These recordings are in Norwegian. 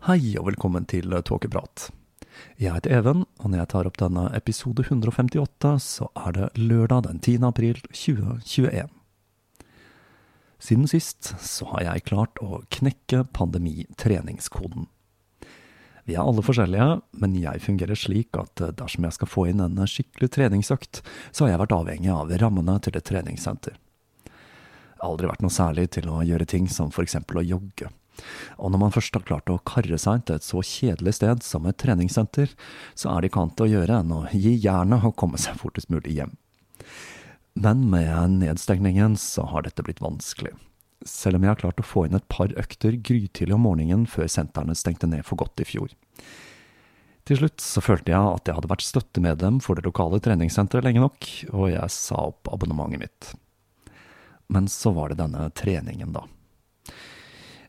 Hei og velkommen til Tåkeprat. Jeg heter Even, og når jeg tar opp denne episode 158, så er det lørdag den 10. april 2021. Siden sist så har jeg klart å knekke pandemitreningskoden. Vi er alle forskjellige, men jeg fungerer slik at dersom jeg skal få inn en skikkelig treningsøkt, så har jeg vært avhengig av rammene til et treningssenter. Jeg har aldri vært noe særlig til å gjøre ting som eksempel å jogge. Og når man først har klart å karre seg til et så kjedelig sted som et treningssenter, så er det ikke annet å gjøre enn å gi jernet og komme seg fortest mulig hjem. Men med nedstengningen så har dette blitt vanskelig. Selv om jeg har klart å få inn et par økter grytidlig om morgenen før sentrene stengte ned for godt i fjor. Til slutt så følte jeg at jeg hadde vært støttemedlem for det lokale treningssenteret lenge nok, og jeg sa opp abonnementet mitt. Men så var det denne treningen, da.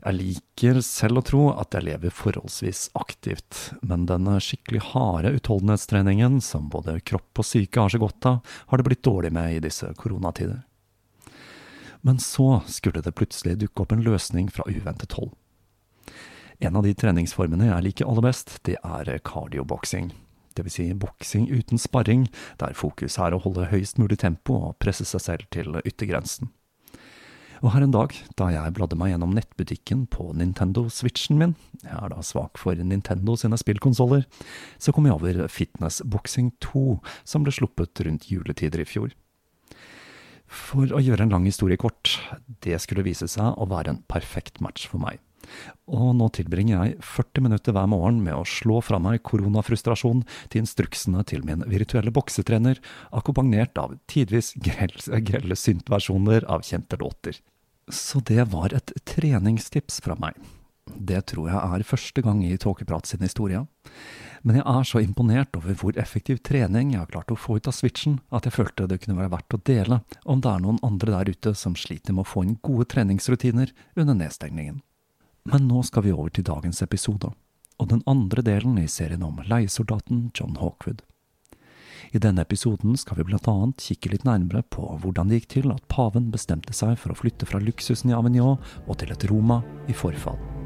Jeg liker selv å tro at jeg lever forholdsvis aktivt, men denne skikkelig harde utholdenhetstreningen som både kropp og syke har så godt av, har det blitt dårlig med i disse koronatider. Men så skulle det plutselig dukke opp en løsning fra uventet hold. En av de treningsformene jeg liker aller best, det er kardioboksing. Vil si boksing uten sparring, der fokus er å holde høyest mulig tempo og presse seg selv til yttergrensen. Og her en dag, da jeg bladde meg gjennom nettbutikken på Nintendo-switchen min, jeg er da svak for Nintendo sine spillkonsoller, så kom jeg over Fitness Boxing 2, som ble sluppet rundt juletider i fjor. For å gjøre en lang historie kort, det skulle vise seg å være en perfekt match for meg. Og nå tilbringer jeg 40 minutter hver morgen med å slå fra meg koronafrustrasjon til instruksene til min virtuelle boksetrener, akkompagnert av tidvis grelle, grelle syntversjoner av kjente låter. Så det var et treningstips fra meg. Det tror jeg er første gang i Tåkeprat sin historie. Men jeg er så imponert over hvor effektiv trening jeg har klart å få ut av switchen, at jeg følte det kunne være verdt å dele om det er noen andre der ute som sliter med å få inn gode treningsrutiner under nedstengningen. Men nå skal vi over til dagens episode. og den andre delen i serien om leiesoldaten John Hawkwood. I denne episoden skal vi annet kikke litt nærmere på hvordan det gikk til at paven bestemte seg for å flytte fra luksusen i Avignon og til et Roma i forfall.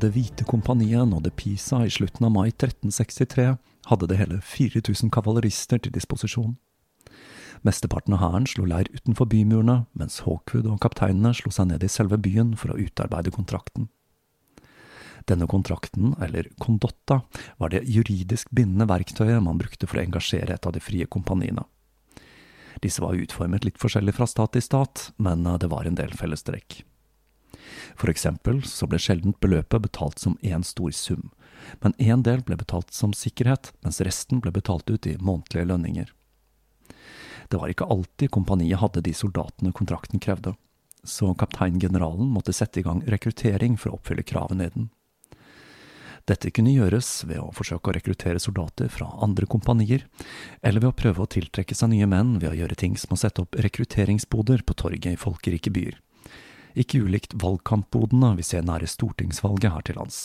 Det hvite kompaniet nådde Pisa i slutten av mai 1363, hadde det hele 4000 kavalerister til disposisjon. Mesteparten av hæren slo leir utenfor bymurene, mens Hawkwood og kapteinene slo seg ned i selve byen for å utarbeide kontrakten. Denne kontrakten, eller kondotta, var det juridisk bindende verktøyet man brukte for å engasjere et av de frie kompaniene. Disse var utformet litt forskjellig fra stat til stat, men det var en del fellestrekk. For eksempel så ble sjelden beløpet betalt som én stor sum, men én del ble betalt som sikkerhet, mens resten ble betalt ut i månedlige lønninger. Det var ikke alltid kompaniet hadde de soldatene kontrakten krevde, så kapteingeneralen måtte sette i gang rekruttering for å oppfylle kravene i den. Dette kunne gjøres ved å forsøke å rekruttere soldater fra andre kompanier, eller ved å prøve å tiltrekke seg nye menn ved å gjøre ting som å sette opp rekrutteringsboder på torget i folkerike byer ikke ulikt valgkampbodene vi ser nære stortingsvalget her til lands,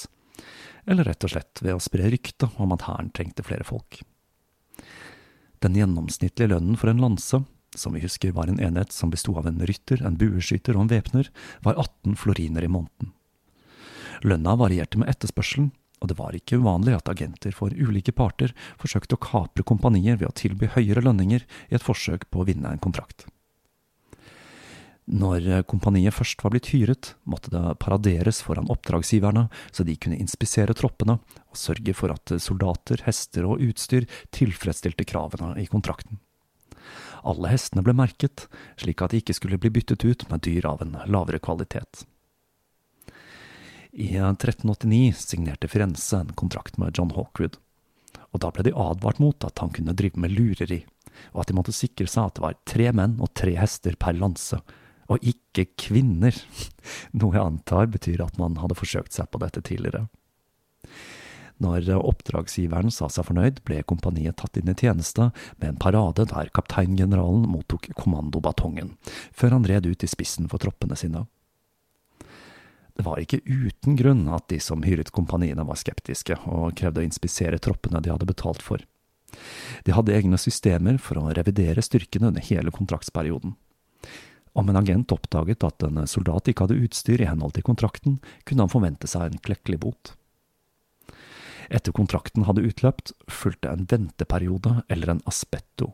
eller rett og slett ved å spre rykte om at hæren trengte flere folk. Den gjennomsnittlige lønnen for en lanse, som vi husker var en enhet som besto av en rytter, en bueskyter og en væpner, var 18 floriner i måneden. Lønna varierte med etterspørselen, og det var ikke uvanlig at agenter for ulike parter forsøkte å kapre kompanier ved å tilby høyere lønninger i et forsøk på å vinne en kontrakt. Når eh, kompaniet først var blitt hyret, måtte det paraderes foran oppdragsgiverne, så de kunne inspisere troppene og sørge for at soldater, hester og utstyr tilfredsstilte kravene i kontrakten. Alle hestene ble merket, slik at de ikke skulle bli byttet ut med dyr av en lavere kvalitet. I 1389 signerte Firenze en kontrakt med John Hawkwood, og da ble de advart mot at han kunne drive med lureri, og at de måtte sikre seg at det var tre menn og tre hester per lanse, og ikke kvinner, noe jeg antar betyr at man hadde forsøkt seg på dette tidligere. Når oppdragsgiveren sa seg fornøyd, ble kompaniet tatt inn i tjeneste med en parade der kapteingeneralen mottok kommandobatongen, før han red ut i spissen for troppene sine. Det var ikke uten grunn at de som hyret kompaniene var skeptiske, og krevde å inspisere troppene de hadde betalt for. De hadde egne systemer for å revidere styrkene under hele kontraktsperioden. Om en agent oppdaget at en soldat ikke hadde utstyr i henhold til kontrakten, kunne han forvente seg en klekkelig bot. Etter kontrakten hadde utløpt, fulgte en venteperiode, eller en aspetto,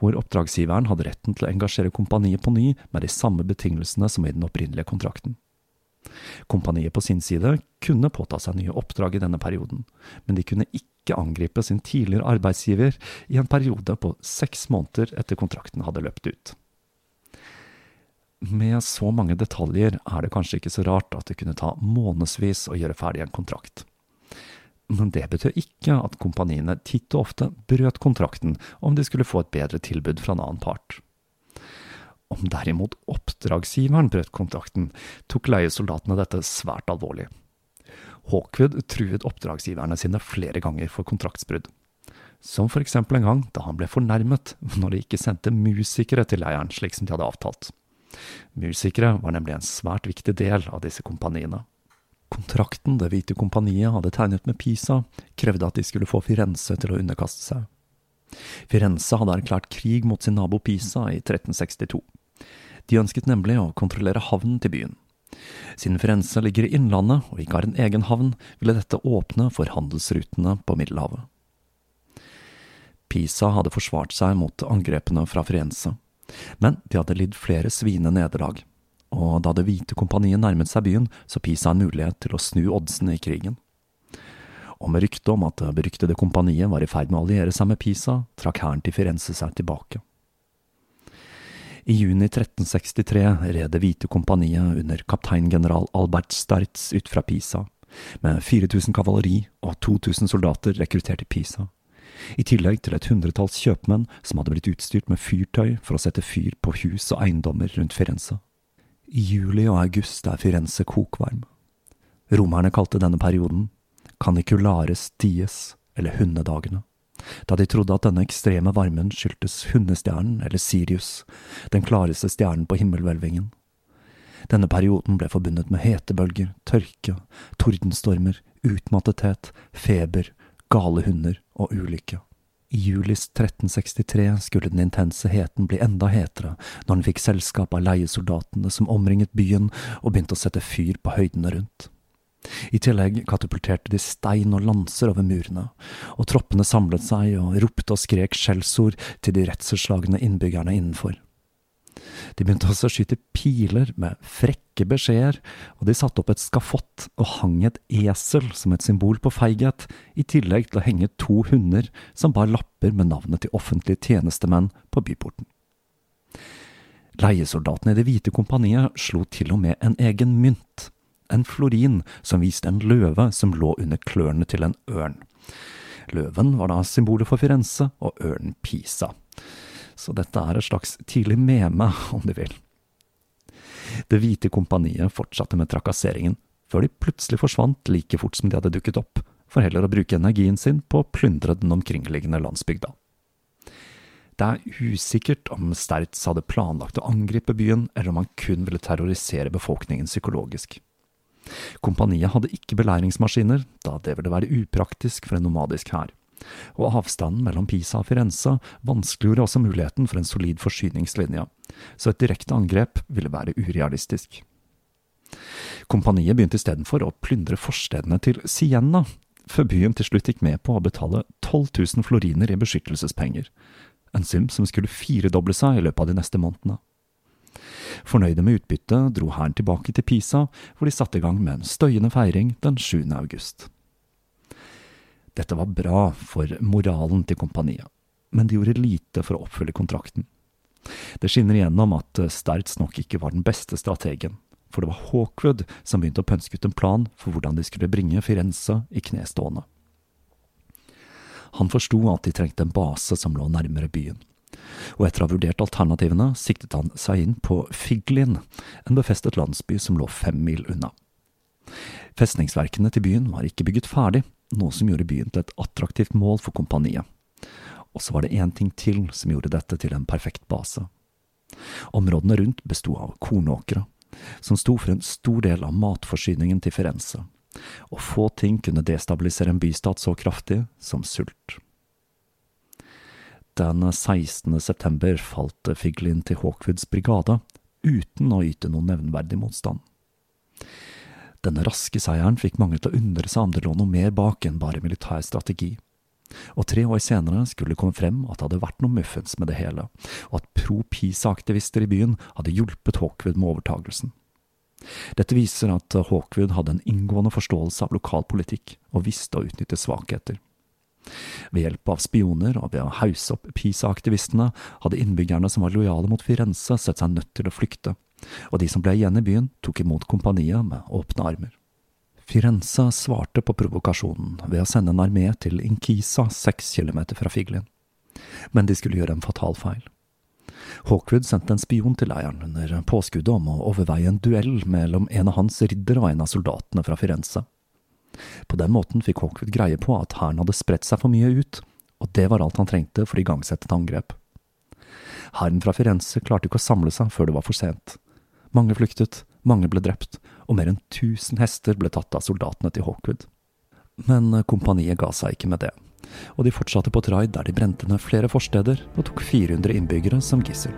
hvor oppdragsgiveren hadde retten til å engasjere kompaniet på ny med de samme betingelsene som i den opprinnelige kontrakten. Kompaniet på sin side kunne påta seg nye oppdrag i denne perioden, men de kunne ikke angripe sin tidligere arbeidsgiver i en periode på seks måneder etter kontrakten hadde løpt ut. Med så mange detaljer er det kanskje ikke så rart at det kunne ta månedsvis å gjøre ferdig en kontrakt. Men det betød ikke at kompaniene titt og ofte brøt kontrakten om de skulle få et bedre tilbud fra en annen part. Om derimot oppdragsgiveren brøt kontrakten, tok leiesoldatene dette svært alvorlig. Hawkwood truet oppdragsgiverne sine flere ganger for kontraktsbrudd. Som for eksempel en gang da han ble fornærmet når de ikke sendte musikere til leiren slik som de hadde avtalt. Musikere var nemlig en svært viktig del av disse kompaniene. Kontrakten Det hvite kompaniet hadde tegnet med Pisa, krevde at de skulle få Firenze til å underkaste seg. Firenze hadde erklært krig mot sin nabo Pisa i 1362. De ønsket nemlig å kontrollere havnen til byen. Siden Firenze ligger i innlandet og ikke har en egen havn, ville dette åpne for handelsrutene på Middelhavet. Pisa hadde forsvart seg mot angrepene fra Firenze, men de hadde lidd flere sviende nederlag, og da Det hvite kompaniet nærmet seg byen, så Pisa en mulighet til å snu oddsene i krigen. Og med ryktet om at det beryktede kompaniet var i ferd med å alliere seg med Pisa, trakk hæren til Firenze seg tilbake. I juni 1363 red Det hvite kompaniet under kapteingeneral Albert Startz ut fra Pisa, med 4000 kavaleri og 2000 soldater rekruttert i Pisa. I tillegg til et hundretalls kjøpmenn som hadde blitt utstyrt med fyrtøy for å sette fyr på hus og eiendommer rundt Firenze. I juli og august er Firenze kokvarm. Romerne kalte denne perioden caniculares dies, eller hundedagene, da de trodde at denne ekstreme varmen skyldtes hundestjernen, eller Sirius, den klareste stjernen på himmelhvelvingen. Denne perioden ble forbundet med hetebølger, tørke, tordenstormer, utmattethet, feber, gale hunder og ulykke. I julis 1363 skulle den intense heten bli enda hetere når den fikk selskap av leiesoldatene som omringet byen og begynte å sette fyr på høydene rundt. I tillegg katapulterte de stein og lanser over murene, og troppene samlet seg og ropte og skrek skjellsord til de redselsslagne innbyggerne innenfor. De begynte også å skyte piler med frekke beskjeder, og de satte opp et skafott og hang et esel som et symbol på feighet, i tillegg til å henge to hunder som bar lapper med navnet til offentlige tjenestemenn på byporten. Leiesoldatene i Det hvite kompaniet slo til og med en egen mynt, en florin som viste en løve som lå under klørne til en ørn. Løven var da symbolet for Firenze og ørnen Pisa så dette er et slags tidlig meme, om du vil. Det hvite kompaniet fortsatte med trakasseringen, før de plutselig forsvant like fort som de hadde dukket opp, for heller å bruke energien sin på å plundre den omkringliggende landsbygda. Det er usikkert om Sterz hadde planlagt å angripe byen, eller om han kun ville terrorisere befolkningen psykologisk. Kompaniet hadde ikke belæringsmaskiner, da det ville være upraktisk for en nomadisk hær og avstanden mellom Pisa og Firenze vanskeliggjorde også muligheten for en solid forsyningslinje, så et direkte angrep ville være urealistisk. Kompaniet begynte istedenfor å plyndre forstedene til Sienna, før byen til slutt gikk med på å betale 12 000 floriner i beskyttelsespenger, en sum som skulle firedoble seg i løpet av de neste månedene. Fornøyde med utbyttet dro hæren tilbake til Pisa, hvor de satte i gang med en støyende feiring den 7. august. Dette var bra for moralen til kompaniet, men de gjorde lite for å oppfylle kontrakten. Det skinner igjennom at Stertz nok ikke var den beste strategen, for det var Hawkwood som begynte å pønske ut en plan for hvordan de skulle bringe Firenze i knestående. Han forsto at de trengte en base som lå nærmere byen, og etter å ha vurdert alternativene siktet han seg inn på Figlin, en befestet landsby som lå fem mil unna. Festningsverkene til byen var ikke bygget ferdig, noe som gjorde byen til et attraktivt mål for kompaniet. Og så var det én ting til som gjorde dette til en perfekt base. Områdene rundt besto av kornåkre, som sto for en stor del av matforsyningen til Firenze, og få ting kunne destabilisere en bystat så kraftig som sult. Den 16. september falt Figlin til Hawkwoods brigade, uten å yte noen nevnverdig motstand. Denne raske seieren fikk mange til å undre seg om det lå noe mer bak enn bare militær strategi. Og tre år senere skulle det komme frem at det hadde vært noe muffens med det hele, og at pro-Pisa-aktivister i byen hadde hjulpet Hawkwood med overtagelsen. Dette viser at Hawkwood hadde en inngående forståelse av lokalpolitikk, og visste å utnytte svakheter. Ved hjelp av spioner og ved å hause opp Pisa-aktivistene hadde innbyggerne som var lojale mot Firenze sett seg nødt til å flykte, og de som ble igjen i byen, tok imot kompaniet med åpne armer. Firenze svarte på provokasjonen ved å sende en armé til Inkisa seks kilometer fra Figlin. Men de skulle gjøre en fatal feil. Hawkwood sendte en spion til leiren under påskuddet om å overveie en duell mellom en av hans riddere og en av soldatene fra Firenze. På den måten fikk Hawkwood greie på at hæren hadde spredt seg for mye ut, og det var alt han trengte for å igangsette et angrep. Hæren fra Firenze klarte ikke å samle seg før det var for sent. Mange flyktet, mange ble drept, og mer enn tusen hester ble tatt av soldatene til Hawkwood. Men kompaniet ga seg ikke med det, og de fortsatte på et der de brente ned flere forsteder og tok 400 innbyggere som gissel.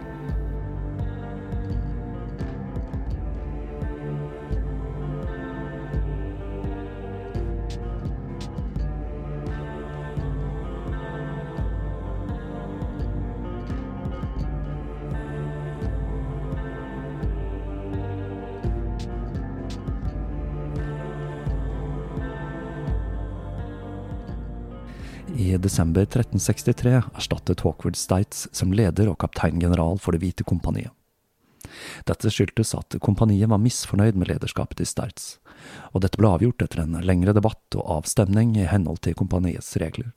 Desember 1363 erstattet Hawkwood Stites som leder og kapteingeneral for Det hvite kompaniet. Dette skyldtes at kompaniet var misfornøyd med lederskapet til Stites, og dette ble avgjort etter en lengre debatt og avstemning i henhold til kompaniets regler.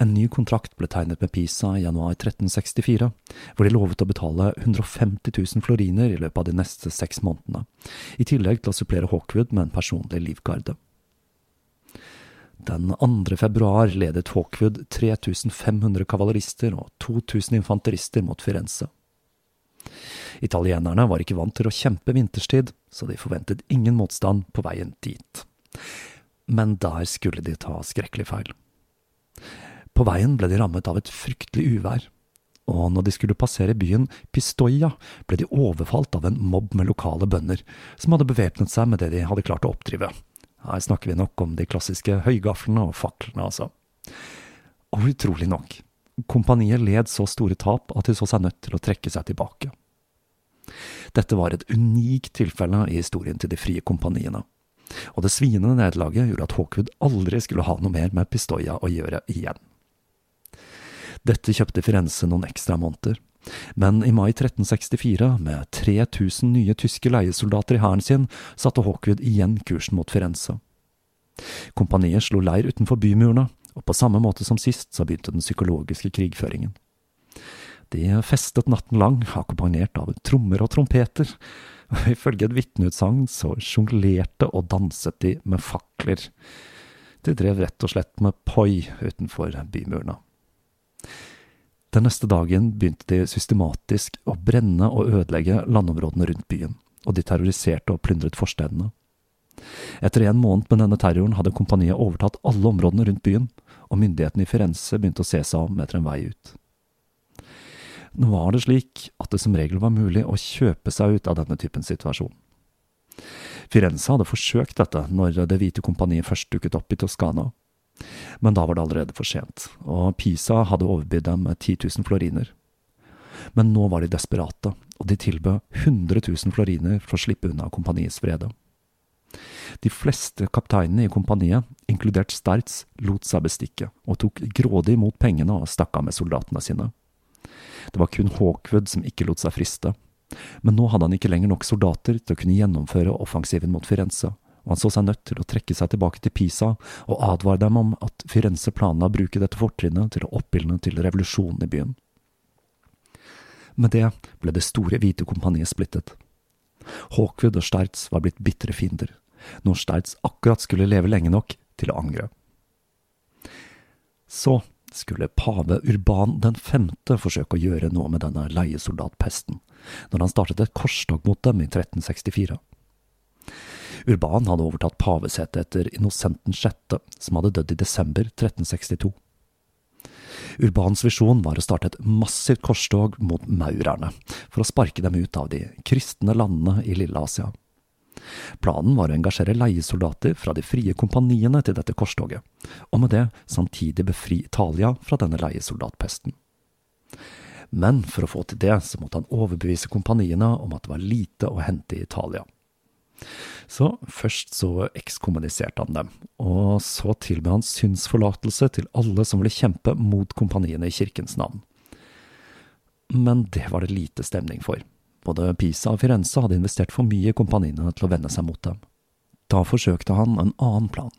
En ny kontrakt ble tegnet med Pisa i januar 1364, hvor de lovet å betale 150 000 floriner i løpet av de neste seks månedene, i tillegg til å supplere Hawkwood med en personlig livgarde. Den 2. februar ledet Hawkwood 3500 kavalerister og 2000 infanterister mot Firenze. Italienerne var ikke vant til å kjempe vinterstid, så de forventet ingen motstand på veien dit. Men der skulle de ta skrekkelig feil. På veien ble de rammet av et fryktelig uvær, og når de skulle passere byen Pistoia, ble de overfalt av en mobb med lokale bønder, som hadde bevæpnet seg med det de hadde klart å oppdrive. Her snakker vi nok om de klassiske høygaflene og faklene, altså. Og utrolig nok, kompaniet led så store tap at de så seg nødt til å trekke seg tilbake. Dette var et unikt tilfelle i historien til de frie kompaniene, og det sviende nederlaget gjorde at Hawkwood aldri skulle ha noe mer med Pistoia å gjøre igjen. Dette kjøpte Firenze noen ekstra måneder, men i mai 1364, med 3000 nye tyske leiesoldater i hæren sin, satte Hawkwood igjen kursen mot Firenze. Kompaniet slo leir utenfor bymurene, og på samme måte som sist så begynte den psykologiske krigføringen. De festet natten lang, akkompagnert av trommer og trompeter, og ifølge et vitneutsagn så sjonglerte og danset de med fakler. De drev rett og slett med poi utenfor bymurene. Den neste dagen begynte de systematisk å brenne og ødelegge landområdene rundt byen, og de terroriserte og plyndret forstedene. Etter en måned med denne terroren hadde kompaniet overtatt alle områdene rundt byen, og myndighetene i Firenze begynte å se seg om etter en vei ut. Nå var det slik at det som regel var mulig å kjøpe seg ut av denne typen situasjon. Firenze hadde forsøkt dette når Det hvite kompaniet først dukket opp i Toskana, men da var det allerede for sent, og Pisa hadde overbydd dem 10 000 floriner. Men nå var de desperate, og de tilbød 100 000 floriner for å slippe unna kompaniets vrede. De fleste kapteinene i kompaniet, inkludert Sterz, lot seg bestikke, og tok grådig imot pengene og stakk av med soldatene sine. Det var kun Hawkwood som ikke lot seg friste, men nå hadde han ikke lenger nok soldater til å kunne gjennomføre offensiven mot Firenze, og han så seg nødt til å trekke seg tilbake til Pisa og advare dem om at Firenze planla å bruke dette fortrinnet til å oppildne til revolusjonen i byen. Med det ble det store hvite kompaniet splittet. Hawkwood og Sterz var blitt bitre fiender, når Sterz akkurat skulle leve lenge nok til å angre. Så skulle pave Urban den femte forsøke å gjøre noe med denne leiesoldatpesten, når han startet et korstog mot dem i 1364. Urban hadde overtatt pavesetet etter Innocenten 6., som hadde dødd i desember 1362. Urbans visjon var å starte et massivt korstog mot maurerne, for å sparke dem ut av de kristne landene i Lille-Asia. Planen var å engasjere leiesoldater fra de frie kompaniene til dette korstoget, og med det samtidig befri Italia fra denne leiesoldatpesten. Men for å få til det, så måtte han overbevise kompaniene om at det var lite å hente i Italia. Så først så ekskommuniserte han dem, og så tilbød han synsforlatelse til alle som ville kjempe mot kompaniene i kirkens navn. Men det var det lite stemning for. Både Pisa og Firenze hadde investert for mye i kompaniene til å vende seg mot dem. Da forsøkte han en annen plan.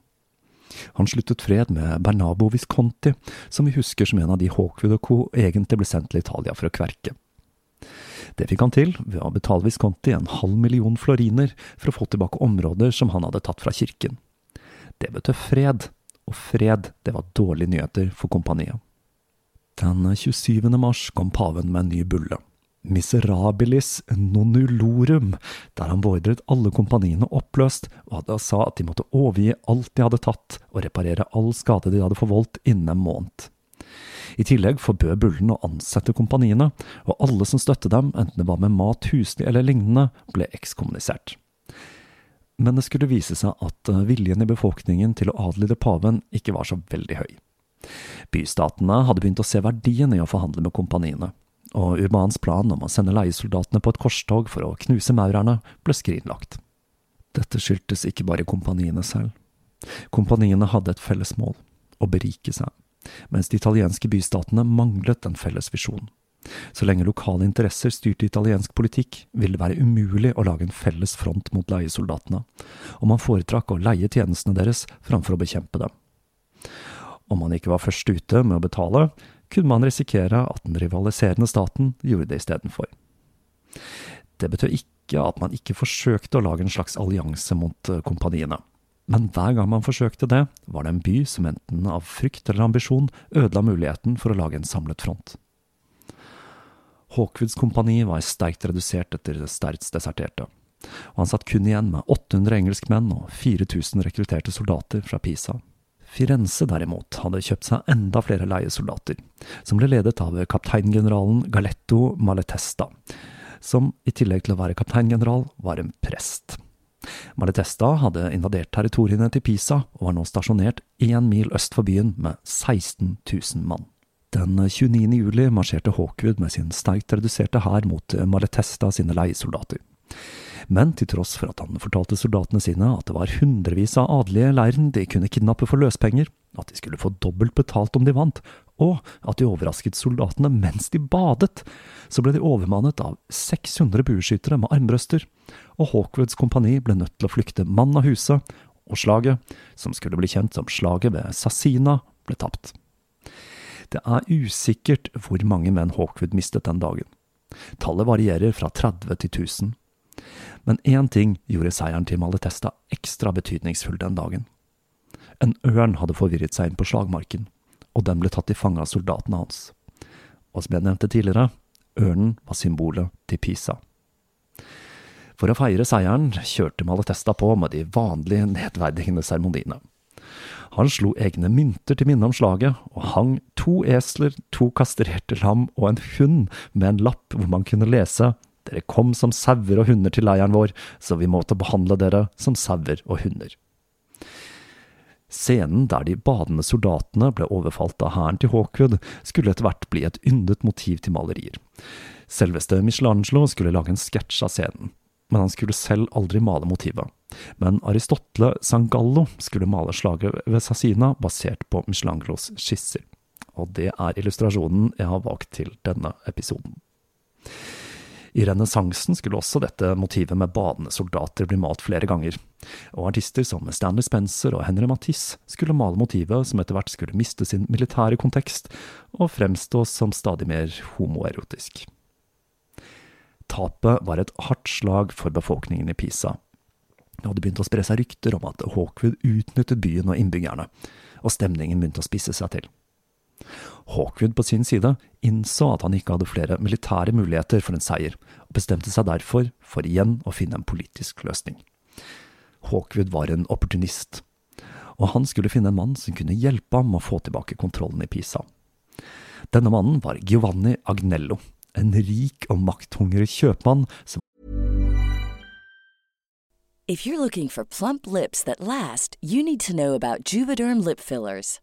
Han sluttet fred med Bernabo Visconti, som vi husker som en av de Hawkwood og co. egentlig ble sendt til Italia for å kverke. Det fikk han til ved å betale Visconti en halv million floriner for å få tilbake områder som han hadde tatt fra kirken. Det betød fred, og fred, det var dårlige nyheter for kompaniet. Den 27. mars kom paven med en ny bulle, Miserabilis nonulorum, der han beordret alle kompaniene oppløst, og sa at de måtte overgi alt de hadde tatt, og reparere all skade de hadde forvoldt innen en måned. I tillegg forbød bullen å ansette kompaniene, og alle som støttet dem, enten det var med mat, husly eller lignende, ble ekskommunisert. Men det skulle vise seg at eh, viljen i befolkningen til å adlyde paven ikke var så veldig høy. Bystatene hadde begynt å se verdien i å forhandle med kompaniene, og Urbans plan om å sende leiesoldatene på et korstog for å knuse maurerne ble skrinlagt. Dette skyldtes ikke bare kompaniene selv. Kompaniene hadde et felles mål – å berike seg mens de italienske bystatene manglet en felles visjon. Så lenge lokale interesser styrte italiensk politikk, ville det være umulig å lage en felles front mot leiesoldatene, og man foretrakk å leie tjenestene deres framfor å bekjempe dem. Om man ikke var først ute med å betale, kunne man risikere at den rivaliserende staten gjorde det istedenfor. Det betød ikke at man ikke forsøkte å lage en slags allianse mot eh, kompaniene. Men hver gang man forsøkte det, var det en by som enten av frykt eller ambisjon ødela muligheten for å lage en samlet front. Hawkwoods kompani var sterkt redusert etter det sterkt deserterte, og han satt kun igjen med 800 engelskmenn og 4000 rekrutterte soldater fra Pisa. Firenze derimot hadde kjøpt seg enda flere leiesoldater, som ble ledet av kapteingeneralen Galetto Maletesta, som i tillegg til å være kapteingeneral, var en prest. Maletesta hadde invadert territoriene til Pisa og var nå stasjonert én mil øst for byen med 16 000 mann. Den 29. juli marsjerte Hawkwood med sin sterkt reduserte hær mot Maletesta sine leiesoldater. Men til tross for at han fortalte soldatene sine at det var hundrevis av adelige i leiren de kunne kidnappe for løspenger, at de skulle få dobbelt betalt om de vant, og at de overrasket soldatene mens de badet, så ble de overmannet av 600 bueskyttere med armbrøster, og Hawkwoods kompani ble nødt til å flykte mann av huset, og slaget, som skulle bli kjent som slaget ved Sassina, ble tapt. Det er usikkert hvor mange menn Hawkwood mistet den dagen. Tallet varierer fra 30 til 1000. Men én ting gjorde seieren til Maletesta ekstra betydningsfull den dagen. En ørn hadde forvirret seg inn på slagmarken, og den ble tatt til fange av soldatene hans. Og som jeg nevnte tidligere, ørnen var symbolet til Pisa. For å feire seieren kjørte Malatesta på med de vanlige nedverdigende seremoniene. Han slo egne mynter til minne om slaget, og hang to esler, to kastrerte lam og en hund med en lapp hvor man kunne lese dere kom som sauer og hunder til leiren vår, så vi måtte behandle dere som sauer og hunder. Scenen der de badende soldatene ble overfalt av hæren til Hawkwood, skulle etter hvert bli et yndet motiv til malerier. Selveste Michelangelo skulle lage en sketsj av scenen, men han skulle selv aldri male motivet. Men Aristotle Sangallo skulle male slaget ved Sassina basert på Michelangelos skisser. Og det er illustrasjonen jeg har valgt til denne episoden. I renessansen skulle også dette motivet med badende soldater bli malt flere ganger, og artister som Stanley Spencer og Henry Matisse skulle male motivet som etter hvert skulle miste sin militære kontekst og fremstå som stadig mer homoerotisk. Tapet var et hardt slag for befolkningen i Pisa. Det hadde begynt å spre seg rykter om at Hawkwood utnyttet byen og innbyggerne, og stemningen begynte å spisse seg til. Hawkwood på sin side innså at han ikke hadde flere militære muligheter for en seier, og bestemte seg derfor for igjen å finne en politisk løsning. Hawkwood var en opportunist, og han skulle finne en mann som kunne hjelpe ham å få tilbake kontrollen i Pisa. Denne mannen var Giovanni Agnello, en rik og makthungrig kjøpmann som If you're looking for plump lips that last, you need to know about Juvederm lip fillers.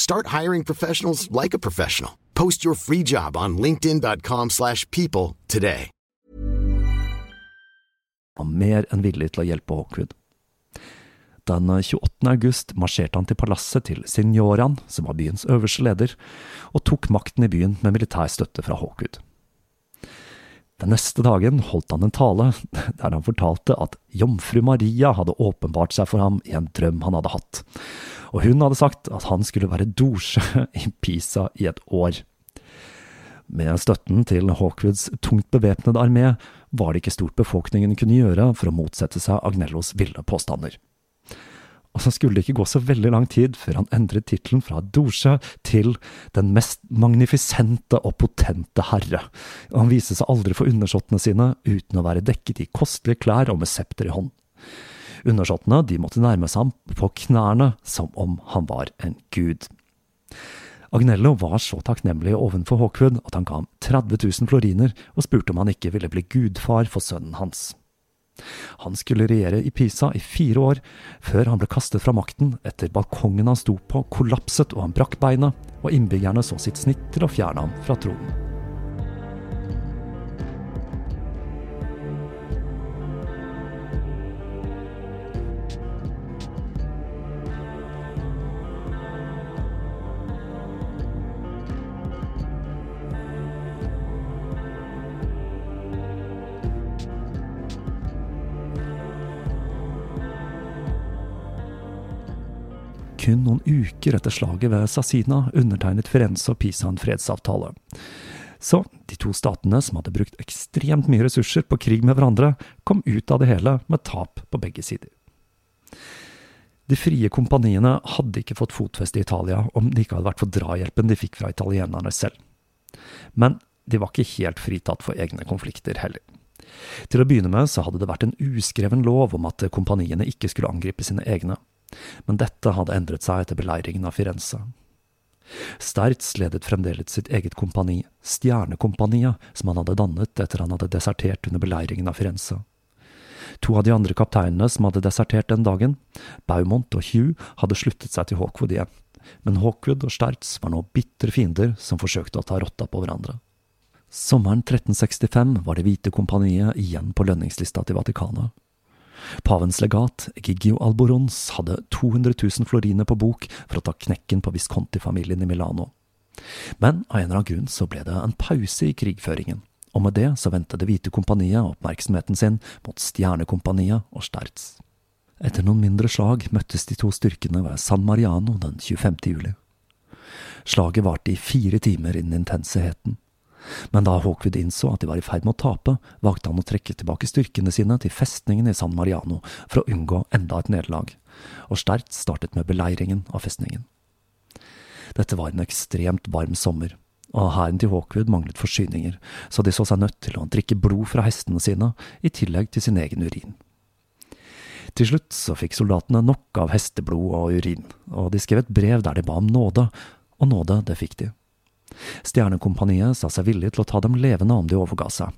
Start hiring professionals like a professional. Post your free job on linkedin.com/people slash people today. var mer enn villig til å hjelpe Hawkwood. Den 28. august marsjerte han til palasset til signoraen, som var byens øverste leder, og tok makten i byen med militær støtte fra Hawkwood. Den neste dagen holdt han en tale der han fortalte at jomfru Maria hadde åpenbart seg for ham i en drøm han hadde hatt, og hun hadde sagt at han skulle være dosje i Pisa i et år. Med støtten til Hawkwoods tungt bevæpnede armé var det ikke stort befolkningen kunne gjøre for å motsette seg Agnellos ville påstander. Og så skulle det ikke gå så veldig lang tid før han endret tittelen fra Doge til Den mest magnifisente og potente herre, og han viste seg aldri for undersåttene sine uten å være dekket i kostelige klær og med septer i hånd. Undersåttene de måtte nærme seg ham på knærne som om han var en gud. Agnello var så takknemlig ovenfor Hawkwood at han ga ham 30 000 floriner og spurte om han ikke ville bli gudfar for sønnen hans. Han skulle regjere i Pisa i fire år, før han ble kastet fra makten etter balkongen han sto på kollapset og han brakk beinet, og innbyggerne så sitt snitt til å fjerne ham fra tronen. Kun noen uker etter slaget ved Sassina undertegnet Firenze og Pisa en fredsavtale. Så de to statene som hadde brukt ekstremt mye ressurser på krig med hverandre, kom ut av det hele med tap på begge sider. De frie kompaniene hadde ikke fått fotfeste i Italia om det ikke hadde vært for drahjelpen de fikk fra italienerne selv. Men de var ikke helt fritatt for egne konflikter heller. Til å begynne med så hadde det vært en uskreven lov om at kompaniene ikke skulle angripe sine egne, men dette hadde endret seg etter beleiringen av Firenze. Sterz ledet fremdeles sitt eget kompani, Stjernekompaniet, som han hadde dannet etter han hadde desertert under beleiringen av Firenze. To av de andre kapteinene som hadde desertert den dagen, Baumont og Hugh, hadde sluttet seg til Hawkwood igjen, men Hawkwood og Sterz var nå bitre fiender som forsøkte å ta rotta på hverandre. Sommeren 1365 var Det hvite kompaniet igjen på lønningslista til Vatikanet. Pavens legat, Gigio Alborons, hadde 200 000 floriner på bok for å ta knekken på Visconti-familien i Milano. Men av en eller annen grunn så ble det en pause i krigføringen, og med det så vendte Det hvite kompaniet oppmerksomheten sin mot Stjernekompaniet og Sterz. Etter noen mindre slag møttes de to styrkene ved San Mariano den 25. juli. Slaget varte i fire timer innen den intense heten. Men da Hawkwood innså at de var i ferd med å tape, valgte han å trekke tilbake styrkene sine til festningen i San Mariano for å unngå enda et nederlag, og sterkt startet med beleiringen av festningen. Dette var en ekstremt varm sommer, og hæren til Hawkwood manglet forsyninger, så de så seg nødt til å drikke blod fra hestene sine, i tillegg til sin egen urin. Til slutt så fikk soldatene nok av hesteblod og urin, og de skrev et brev der de ba om nåde, og nåde, det fikk de. Stjernekompaniet sa seg villig til å ta dem levende om de overga seg,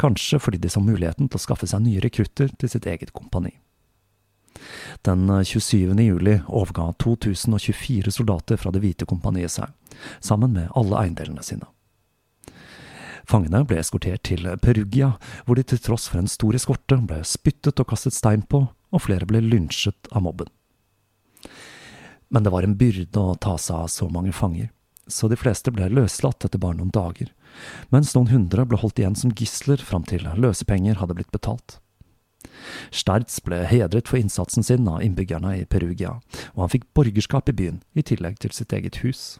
kanskje fordi de så muligheten til å skaffe seg nye rekrutter til sitt eget kompani. Den 27. juli overga 2024 soldater fra Det hvite kompaniet seg, sammen med alle eiendelene sine. Fangene ble eskortert til Perugia, hvor de til tross for en stor eskorte ble spyttet og kastet stein på, og flere ble lynsjet av mobben. Men det var en byrde å ta seg av så mange fanger så de fleste ble løslatt etter bare noen dager, mens noen hundre ble holdt igjen som gisler fram til løsepenger hadde blitt betalt. Sterz ble hedret for innsatsen sin av innbyggerne i Perugia, og han fikk borgerskap i byen, i tillegg til sitt eget hus.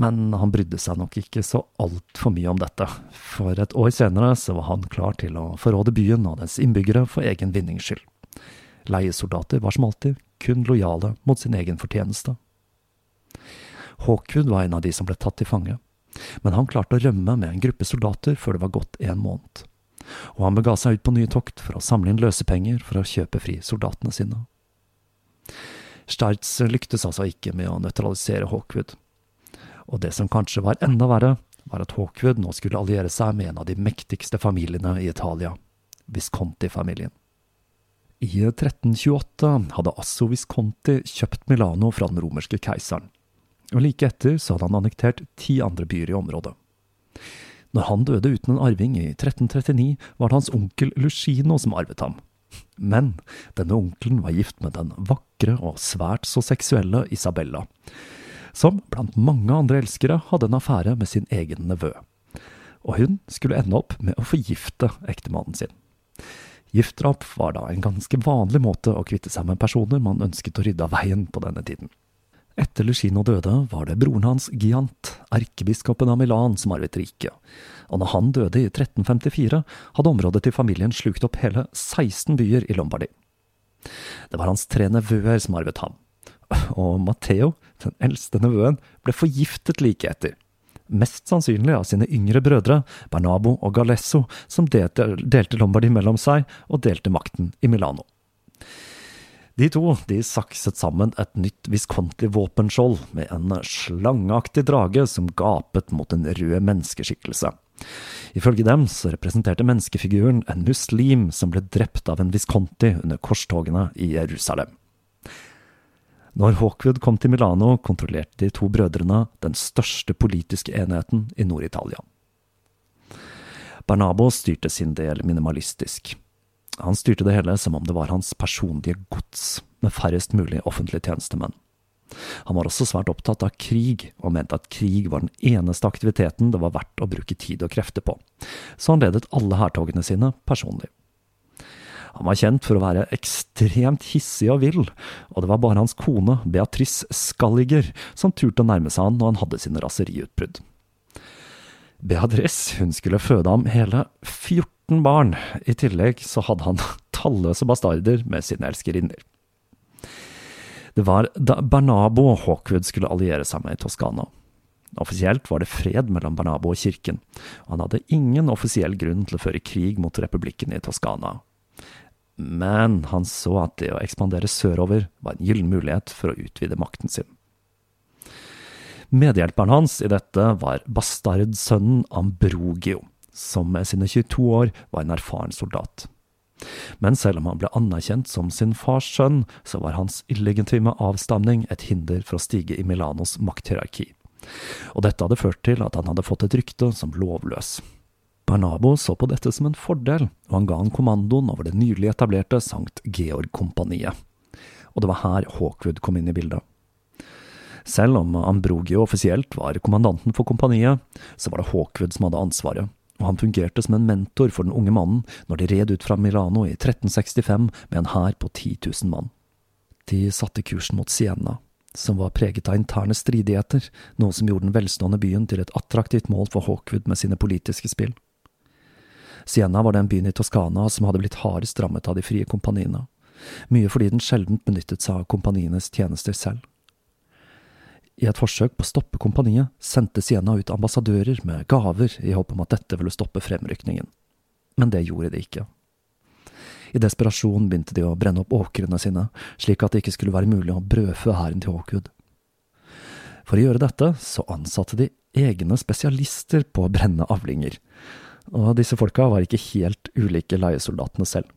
Men han brydde seg nok ikke så altfor mye om dette, for et år senere så var han klar til å forråde byen og dens innbyggere for egen vinnings skyld. Leiesoldater var som alltid kun lojale mot sin egen fortjeneste. Hawkwood var en av de som ble tatt til fange, men han klarte å rømme med en gruppe soldater før det var gått en måned, og han bega seg ut på nye tokt for å samle inn løsepenger for å kjøpe fri soldatene sine. Sterts lyktes altså ikke med å nøytralisere Hawkwood, og det som kanskje var enda verre, var at Hawkwood nå skulle alliere seg med en av de mektigste familiene i Italia, Visconti-familien. I 1328 hadde Asso Visconti kjøpt Milano fra den romerske keiseren, og like etter så hadde han annektert ti andre byer i området. Når han døde uten en arving i 1339, var det hans onkel Lucino som arvet ham, Men denne onkelen var gift med den vakre og svært så seksuelle Isabella, som blant mange andre elskere hadde en affære med sin egen nevø. Og hun skulle ende opp med å forgifte ektemannen sin. Giftdrap var da en ganske vanlig måte å kvitte seg med personer man ønsket å rydde av veien på denne tiden. Etter Lucino døde, var det broren hans Giant, erkebiskopen av Milan, som arvet riket, og når han døde i 1354, hadde området til familien slukt opp hele 16 byer i Lombardi. Det var hans tre nevøer som arvet ham, og Matteo, den eldste nevøen, ble forgiftet like etter. Mest sannsynlig av sine yngre brødre, Bernabo og Galesso, som delte, Lombardi mellom seg og delte makten i Milano. De to de sakset sammen et nytt Visconti-våpenskjold med en slangeaktig drage som gapet mot en rød menneskeskikkelse. Ifølge dem så representerte menneskefiguren en muslim som ble drept av en Visconti under korstogene i Jerusalem. Når Hawkwood kom til Milano, kontrollerte de to brødrene den største politiske enheten i Nord-Italia. Bernabo styrte sin del minimalistisk. Han styrte det hele som om det var hans personlige gods, med færrest mulig offentlige tjenestemenn. Han var også svært opptatt av krig, og mente at krig var den eneste aktiviteten det var verdt å bruke tid og krefter på, så han ledet alle hærtogene sine personlig. Han var kjent for å være ekstremt hissig og vill, og det var bare hans kone, Beatrice Skalliger, som turte å nærme seg han når han hadde sine raseriutbrudd. Beatrice hun skulle føde ham hele 14 barn, i tillegg så hadde han talløse bastarder med sine elskerinner. Det var da Bernabo Hawkwood skulle alliere seg med i Toskana. Offisielt var det fred mellom Bernabo og kirken, og han hadde ingen offisiell grunn til å føre krig mot republikken i Toskana, men han så at det å ekspandere sørover var en gyllen mulighet for å utvide makten sin. Medhjelperen hans i dette var bastardsønnen Ambrogio, som med sine 22 år var en erfaren soldat. Men selv om han ble anerkjent som sin fars sønn, så var hans illegitime avstamning et hinder for å stige i Milanos makthierarki. Og dette hadde ført til at han hadde fått et rykte som lovløs. Bernabo så på dette som en fordel, og han ga han kommandoen over det nylig etablerte Sankt Georg-kompaniet. Og det var her Hawkwood kom inn i bildet. Selv om Ambrogio offisielt var kommandanten for kompaniet, så var det Hawkwood som hadde ansvaret, og han fungerte som en mentor for den unge mannen når de red ut fra Milano i 1365 med en hær på 10 000 mann. De satte kursen mot Siena, som var preget av interne stridigheter, noe som gjorde den velstående byen til et attraktivt mål for Hawkwood med sine politiske spill. Siena var den byen i Toskana som hadde blitt hardest rammet av de frie kompaniene, mye fordi den sjelden benyttet seg av kompanienes tjenester selv. I et forsøk på å stoppe kompaniet sendte Siena ut ambassadører med gaver i håp om at dette ville stoppe fremrykningen, men det gjorde de ikke. I desperasjon begynte de å brenne opp åkrene sine, slik at det ikke skulle være mulig å brødfø hæren til Hawkwood. For å gjøre dette så ansatte de egne spesialister på å brenne avlinger, og disse folka var ikke helt ulike leiesoldatene selv.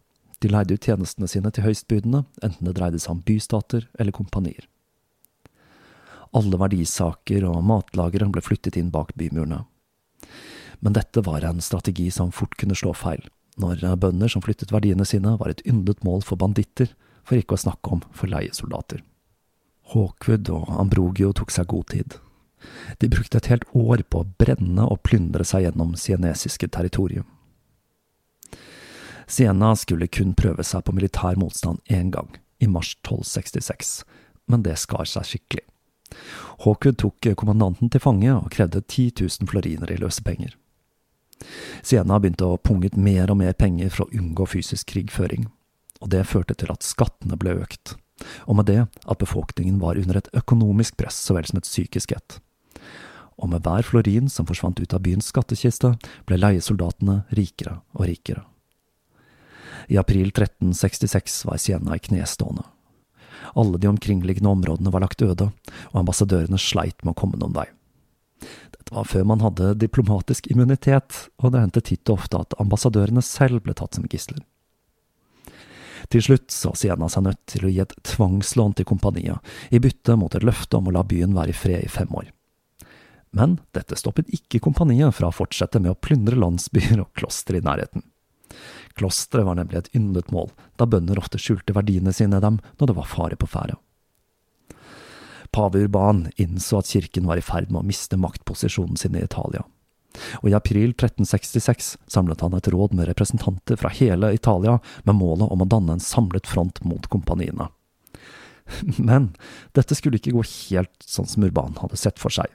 De leide ut tjenestene sine til høystbydende, enten det dreide seg om bystater eller kompanier. Alle verdisaker og matlagre ble flyttet inn bak bymurene. Men dette var en strategi som fort kunne slå feil, når bønder som flyttet verdiene sine, var et yndet mål for banditter, for ikke å snakke om for leiesoldater. Hawkwood og Ambrogio tok seg god tid, de brukte et helt år på å brenne og plyndre seg gjennom sienesiske territorium. Siena skulle kun prøve seg på militær motstand én gang, i mars 1266, men det skar seg skikkelig. Hawkwood tok kommandanten til fange og krevde 10 000 floriner i løsepenger. Siena begynte å punge ut mer og mer penger for å unngå fysisk krigføring, og det førte til at skattene ble økt, og med det at befolkningen var under et økonomisk press så vel som et psykisk et og med hver florin som forsvant ut av byens skattkiste, ble leiesoldatene rikere og rikere. I april 1366 var Siena i knestående. Alle de omkringliggende områdene var lagt øde, og ambassadørene sleit med å komme noen vei. Dette var før man hadde diplomatisk immunitet, og det hendte titt og ofte at ambassadørene selv ble tatt som gisler. Til slutt så Siena seg nødt til å gi et tvangslån til kompaniet, i bytte mot et løfte om å la byen være i fred i fem år. Men dette stoppet ikke kompaniet fra å fortsette med å plyndre landsbyer og klostre i nærheten. Klosteret var nemlig et yndet mål, da bønder ofte skjulte verdiene sine i dem når det var fare på ferde. Pave Urban innså at kirken var i ferd med å miste maktposisjonen sin i Italia. Og i april 1366 samlet han et råd med representanter fra hele Italia med målet om å danne en samlet front mot kompaniene. Men dette skulle ikke gå helt sånn som Urban hadde sett for seg.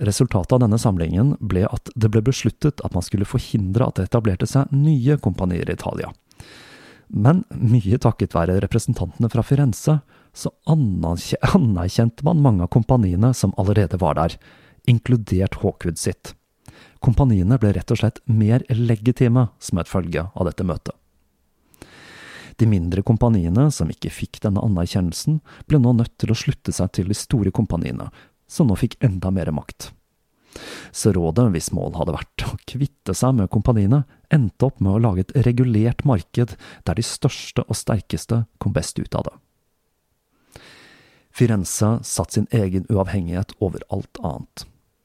Resultatet av denne samlingen ble at det ble besluttet at man skulle forhindre at det etablerte seg nye kompanier i Italia. Men mye takket være representantene fra Firenze, så anerkjente man mange av kompaniene som allerede var der, inkludert Hawkwood sitt. Kompaniene ble rett og slett mer legitime som et følge av dette møtet. De mindre kompaniene, som ikke fikk denne anerkjennelsen, ble nå nødt til å slutte seg til de store kompaniene, som nå fikk enda mer makt. Så rådet, hvis mål hadde vært å kvitte seg med kompaniene, endte opp med å lage et regulert marked der de største og sterkeste kom best ut av det. Firenze satte sin egen uavhengighet over alt annet,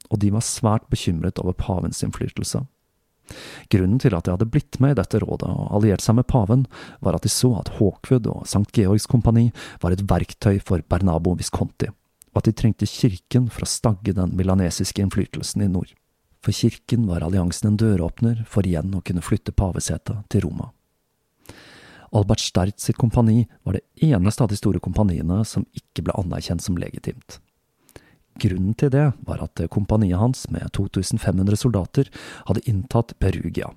og de var svært bekymret over pavens innflytelse. Grunnen til at de hadde blitt med i dette rådet og alliert seg med paven, var at de så at Hawkwood og St. Georgs kompani var et verktøy for Bernabo Visconti, og at de trengte kirken for å stagge den milanesiske innflytelsen i nord. For kirken var alliansen en døråpner for igjen å kunne flytte pavesetet til Roma. Albert Sterth sitt kompani var det eneste av de store kompaniene som ikke ble anerkjent som legitimt. Grunnen til det var at kompaniet hans, med 2500 soldater, hadde inntatt Perugia,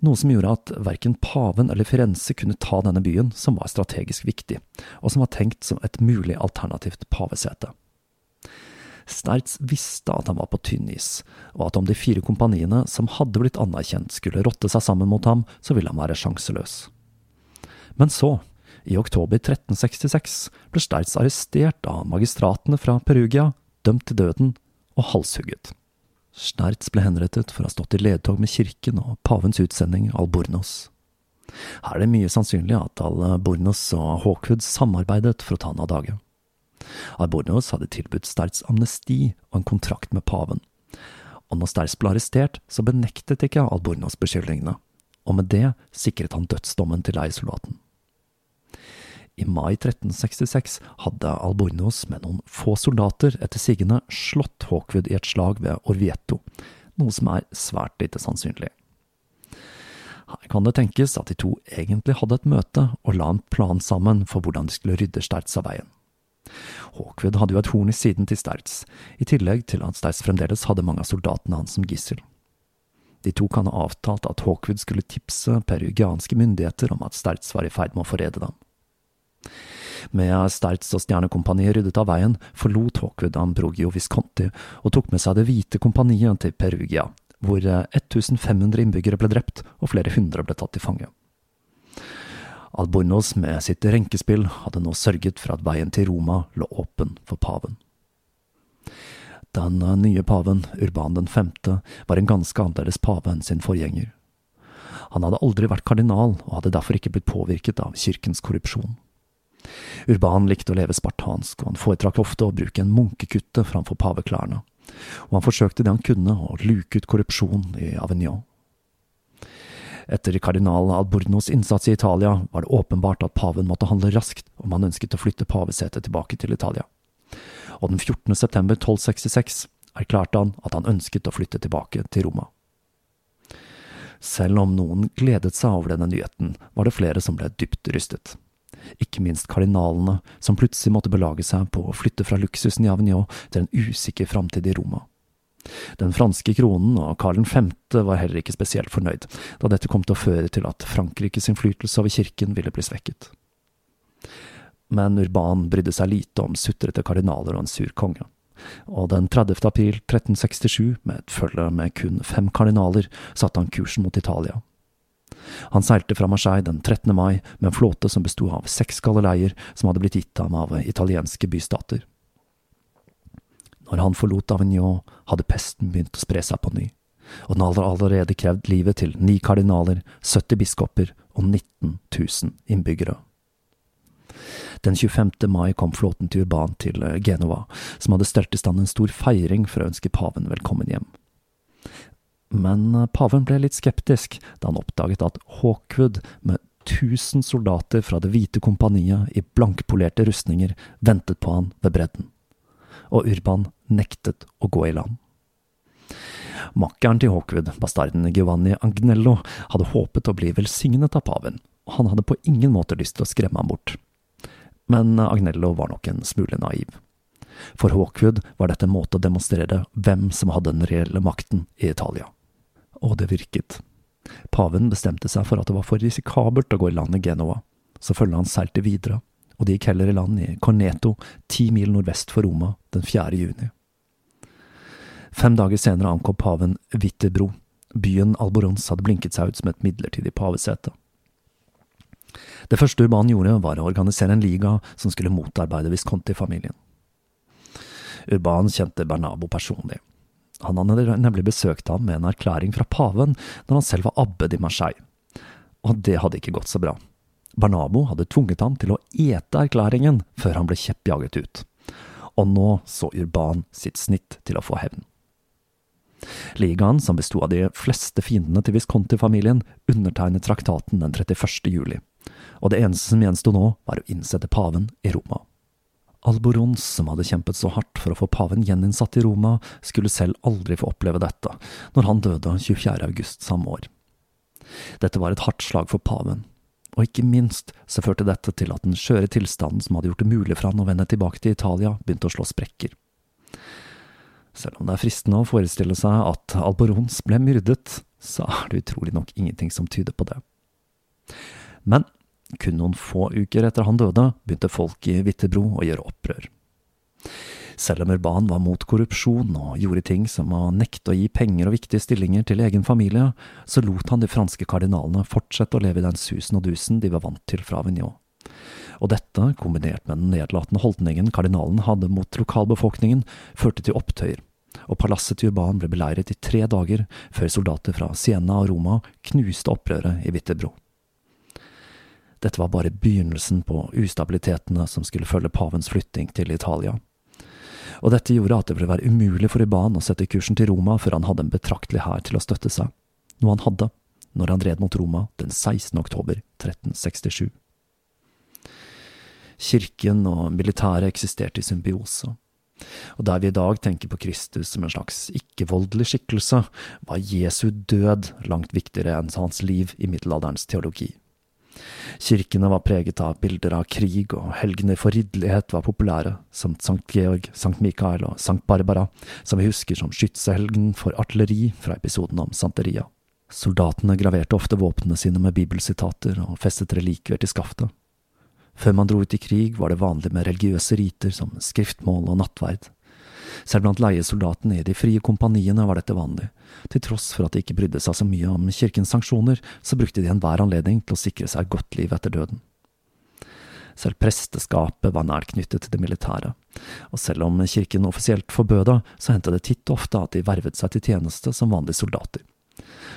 noe som gjorde at verken paven eller Firenze kunne ta denne byen, som var strategisk viktig, og som var tenkt som et mulig alternativt pavesete. Sterz visste at han var på tynn is, og at om de fire kompaniene som hadde blitt anerkjent, skulle rotte seg sammen mot ham, så ville han være sjanseløs. Men så, i oktober 1366, ble Sterz arrestert av magistratene fra Perugia dømt til døden og halshugget. Sterz ble henrettet for å ha stått i ledtog med kirken og pavens utsending Albornoz. Her er det mye sannsynlig at Albornoz og Hawkwood samarbeidet for å ta han av dage. Albornoz hadde tilbudt Sterz amnesti og en kontrakt med paven, og når Sterz ble arrestert, så benektet ikke Albornoz beskyldningene, og med det sikret han dødsdommen til leiesoldaten. I mai 1366 hadde Albornoz med noen få soldater etter sigende slått Hawkwood i et slag ved Orvieto, noe som er svært lite sannsynlig. Her kan det tenkes at de to egentlig hadde et møte og la en plan sammen for hvordan de skulle rydde Sterz av veien. Hawkwood hadde jo et horn i siden til Sterz, i tillegg til at Sterz fremdeles hadde mange av soldatene hans som gissel. De to kan ha avtalt at Hawkwood skulle tipse perugianske myndigheter om at Sterz var i ferd med å forræde dem. Med Sterz og Stjernekompaniet ryddet av veien, forlot Hawkwood Ambrogio Visconti og tok med seg Det hvite kompaniet til Perugia, hvor 1500 innbyggere ble drept og flere hundre ble tatt til fange. Albornoz med sitt renkespill hadde nå sørget for at veien til Roma lå åpen for paven. Den nye paven, Urban 5., var en ganske annerledes pave enn sin forgjenger. Han hadde aldri vært kardinal, og hadde derfor ikke blitt påvirket av kirkens korrupsjon. Urban likte å leve spartansk, og han foretrakk ofte å bruke en munkekutte framfor paveklærne, og han forsøkte det han kunne å luke ut korrupsjon i Avignon. Etter kardinal Albornos innsats i Italia var det åpenbart at paven måtte handle raskt om han ønsket å flytte pavesetet tilbake til Italia. Og den 14. september 1266 erklærte han at han ønsket å flytte tilbake til Roma. Selv om noen gledet seg over denne nyheten, var det flere som ble dypt rystet ikke minst kardinalene, som plutselig måtte belage seg på å flytte fra luksusen i Avignon til en usikker framtid i Roma. Den franske kronen og Karl 5. var heller ikke spesielt fornøyd, da dette kom til å føre til at Frankrikes innflytelse over kirken ville bli svekket. Men Urban brydde seg lite om sutrete kardinaler og en sur konge og den 30. april 1367, med et følge med kun fem kardinaler, satte han kursen mot Italia. Han seilte fra Marseille den 13. mai med en flåte som besto av seks galileier som hadde blitt gitt ham av italienske bystater. Når han forlot Avignon, hadde pesten begynt å spre seg på ny, og den hadde allerede krevd livet til ni kardinaler, 70 biskoper og 19 000 innbyggere. Den 25. mai kom flåten til Urban til Genova, som hadde stelt i stand en stor feiring for å ønske paven velkommen hjem. men paven ble litt skeptisk da han oppdaget at Hawkwood med 1000 soldater fra Det hvite kompaniet i blankpolerte rustninger ventet på han ved bredden, og Urban nektet å gå i land. Makkeren til Hawkwood, bastarden Giovanni Agnello, hadde håpet å bli velsignet av paven, og han hadde på ingen måte lyst til å skremme ham bort. Men Agnello var nok en smule naiv. For Hawkwood var dette en måte å demonstrere hvem som hadde den reelle makten i Italia. Og det virket. Paven bestemte seg for at det var for risikabelt å gå i land i Genova, så følge han seilte videre, og de gikk heller i land i Corneto, ti mil nordvest for Roma, den 4. juni. Fem dager senere ankom paven Witterbro. Byen Alborons hadde blinket seg ut som et midlertidig pavesete. Det første Urban gjorde, var å organisere en liga som skulle motarbeide Visconti-familien. Urban kjente Bernabo personlig. Han hadde nemlig besøkt ham med en erklæring fra paven når han selv var abbed i Marseille. Og det hadde ikke gått så bra. Bernabo hadde tvunget ham til å ete erklæringen før han ble kjeppjaget ut. Og nå så Urban sitt snitt til å få hevn. Ligaen, som besto av de fleste fiendene til Visconti-familien, undertegnet traktaten den 31. juli, og det eneste som gjensto nå, var å innsette paven i Roma. Alborons, som hadde kjempet så hardt for å få paven gjeninnsatt i Roma, skulle selv aldri få oppleve dette, når han døde 24. august samme år. Dette var et hardt slag for paven, og ikke minst så førte dette til at den skjøre tilstanden som hadde gjort det mulig for han å vende tilbake til Italia, begynte å slå sprekker. Selv om det er fristende å forestille seg at Alborons ble myrdet, så er det utrolig nok ingenting som tyder på det. Men kun noen få uker etter han døde, begynte folk i Vittebro å gjøre opprør. Selv om Urban var mot korrupsjon og gjorde ting som å nekte å gi penger og viktige stillinger til egen familie, så lot han de franske kardinalene fortsette å leve i den susen og dusen de var vant til fra Avignon. Og dette, kombinert med den nedlatende holdningen kardinalen hadde mot lokalbefolkningen, førte til opptøyer, og palasset til Urban ble beleiret i tre dager før soldater fra Siena og Roma knuste opprøret i Vittebro. Dette var bare begynnelsen på ustabilitetene som skulle følge pavens flytting til Italia. Og dette gjorde at det ville være umulig for Urban å sette kursen til Roma før han hadde en betraktelig hær til å støtte seg, noe han hadde når han red mot Roma den 16. oktober 1367. Kirken og militæret eksisterte i symbiose. Og der vi i dag tenker på Kristus som en slags ikke-voldelig skikkelse, var Jesu død langt viktigere enn hans liv i middelalderens teologi. Kirkene var preget av bilder av krig, og helgener for ridderlighet var populære, samt Sankt Georg, Sankt Mikael og Sankt Barbara, som vi husker som skytsehelgen for artilleri fra episoden om Santeria. Soldatene graverte ofte våpnene sine med bibelsitater og festet relikvier til skaftet. Før man dro ut i krig, var det vanlig med religiøse riter som skriftmål og nattverd. Selv blant leiesoldatene i de frie kompaniene var dette vanlig. Til tross for at de ikke brydde seg så mye om kirkens sanksjoner, så brukte de enhver anledning til å sikre seg et godt liv etter døden. Selv presteskapet var nært knyttet til det militære, og selv om kirken offisielt forbød det, så hendte det titt og ofte at de vervet seg til tjeneste som vanlige soldater.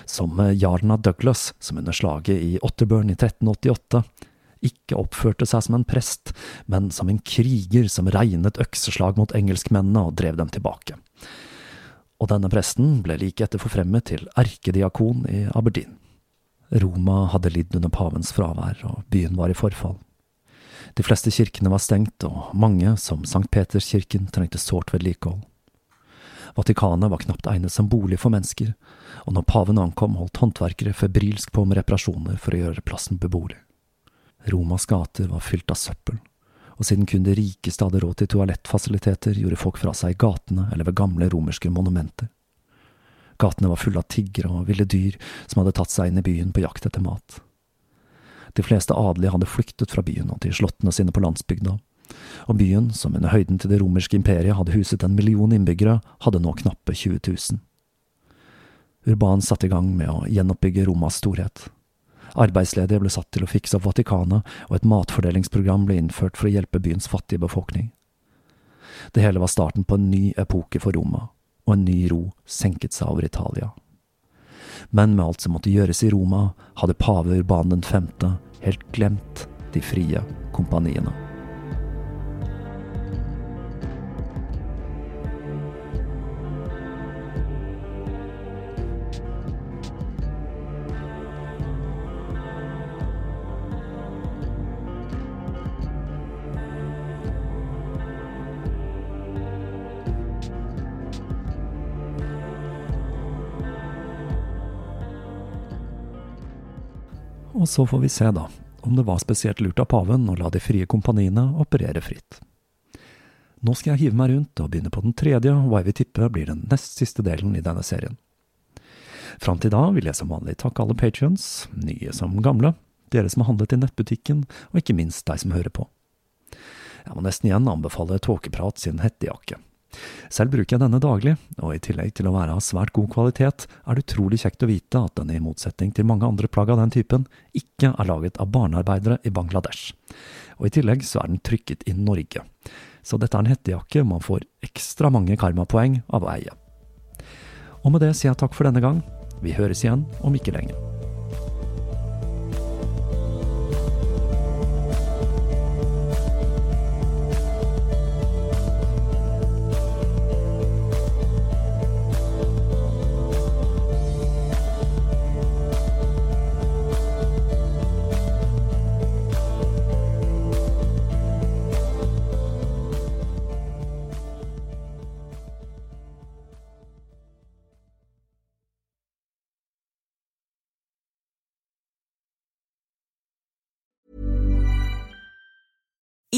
Som jarlen av Douglas, som under slaget i Otterburn i 1388 ikke oppførte seg som en prest, men som en kriger som regnet økseslag mot engelskmennene og drev dem tilbake. Og denne presten ble like etter forfremmet til erkediakon i Aberdeen. Roma hadde lidd under pavens fravær, og byen var i forfall. De fleste kirkene var stengt, og mange, som Sankt Peterskirken, trengte sårt vedlikehold. Vatikanet var knapt egnet som bolig for mennesker, og når paven ankom, holdt håndverkere febrilsk på med reparasjoner for å gjøre plassen beboelig. Romas gater var fylt av søppel, og siden kun de rikeste hadde råd til toalettfasiliteter, gjorde folk fra seg i gatene eller ved gamle romerske monumenter. Gatene var fulle av tiggere og ville dyr som hadde tatt seg inn i byen på jakt etter mat. De fleste adelige hadde flyktet fra byen og til slottene sine på landsbygda, og byen, som under høyden til det romerske imperiet hadde huset en million innbyggere, hadde nå knappe 20 000. Urban satte i gang med å gjenoppbygge Romas storhet. Arbeidsledige ble satt til å fikse opp Vatikanet, og et matfordelingsprogram ble innført for å hjelpe byens fattige befolkning. Det hele var starten på en ny epoke for Roma, og en ny ro senket seg over Italia. Men med alt som måtte gjøres i Roma, hadde pave Urban 5. helt glemt de frie kompaniene. Og så får vi se, da, om det var spesielt lurt av paven å la de frie kompaniene operere fritt. Nå skal jeg hive meg rundt og begynne på den tredje, og jeg vil tippe blir den nest siste delen i denne serien. Fram til da vil jeg som vanlig takke alle patrions, nye som gamle, dere som har handlet i nettbutikken, og ikke minst deg som hører på. Jeg må nesten igjen anbefale Tåkeprat sin hettejakke. Selv bruker jeg denne daglig, og i tillegg til å være av svært god kvalitet, er det utrolig kjekt å vite at den i motsetning til mange andre plagg av den typen, ikke er laget av barnearbeidere i Bangladesh. Og i tillegg så er den trykket i Norge. Så dette er en hettejakke man får ekstra mange karmapoeng av å eie. Og med det sier jeg takk for denne gang. Vi høres igjen om ikke lenge.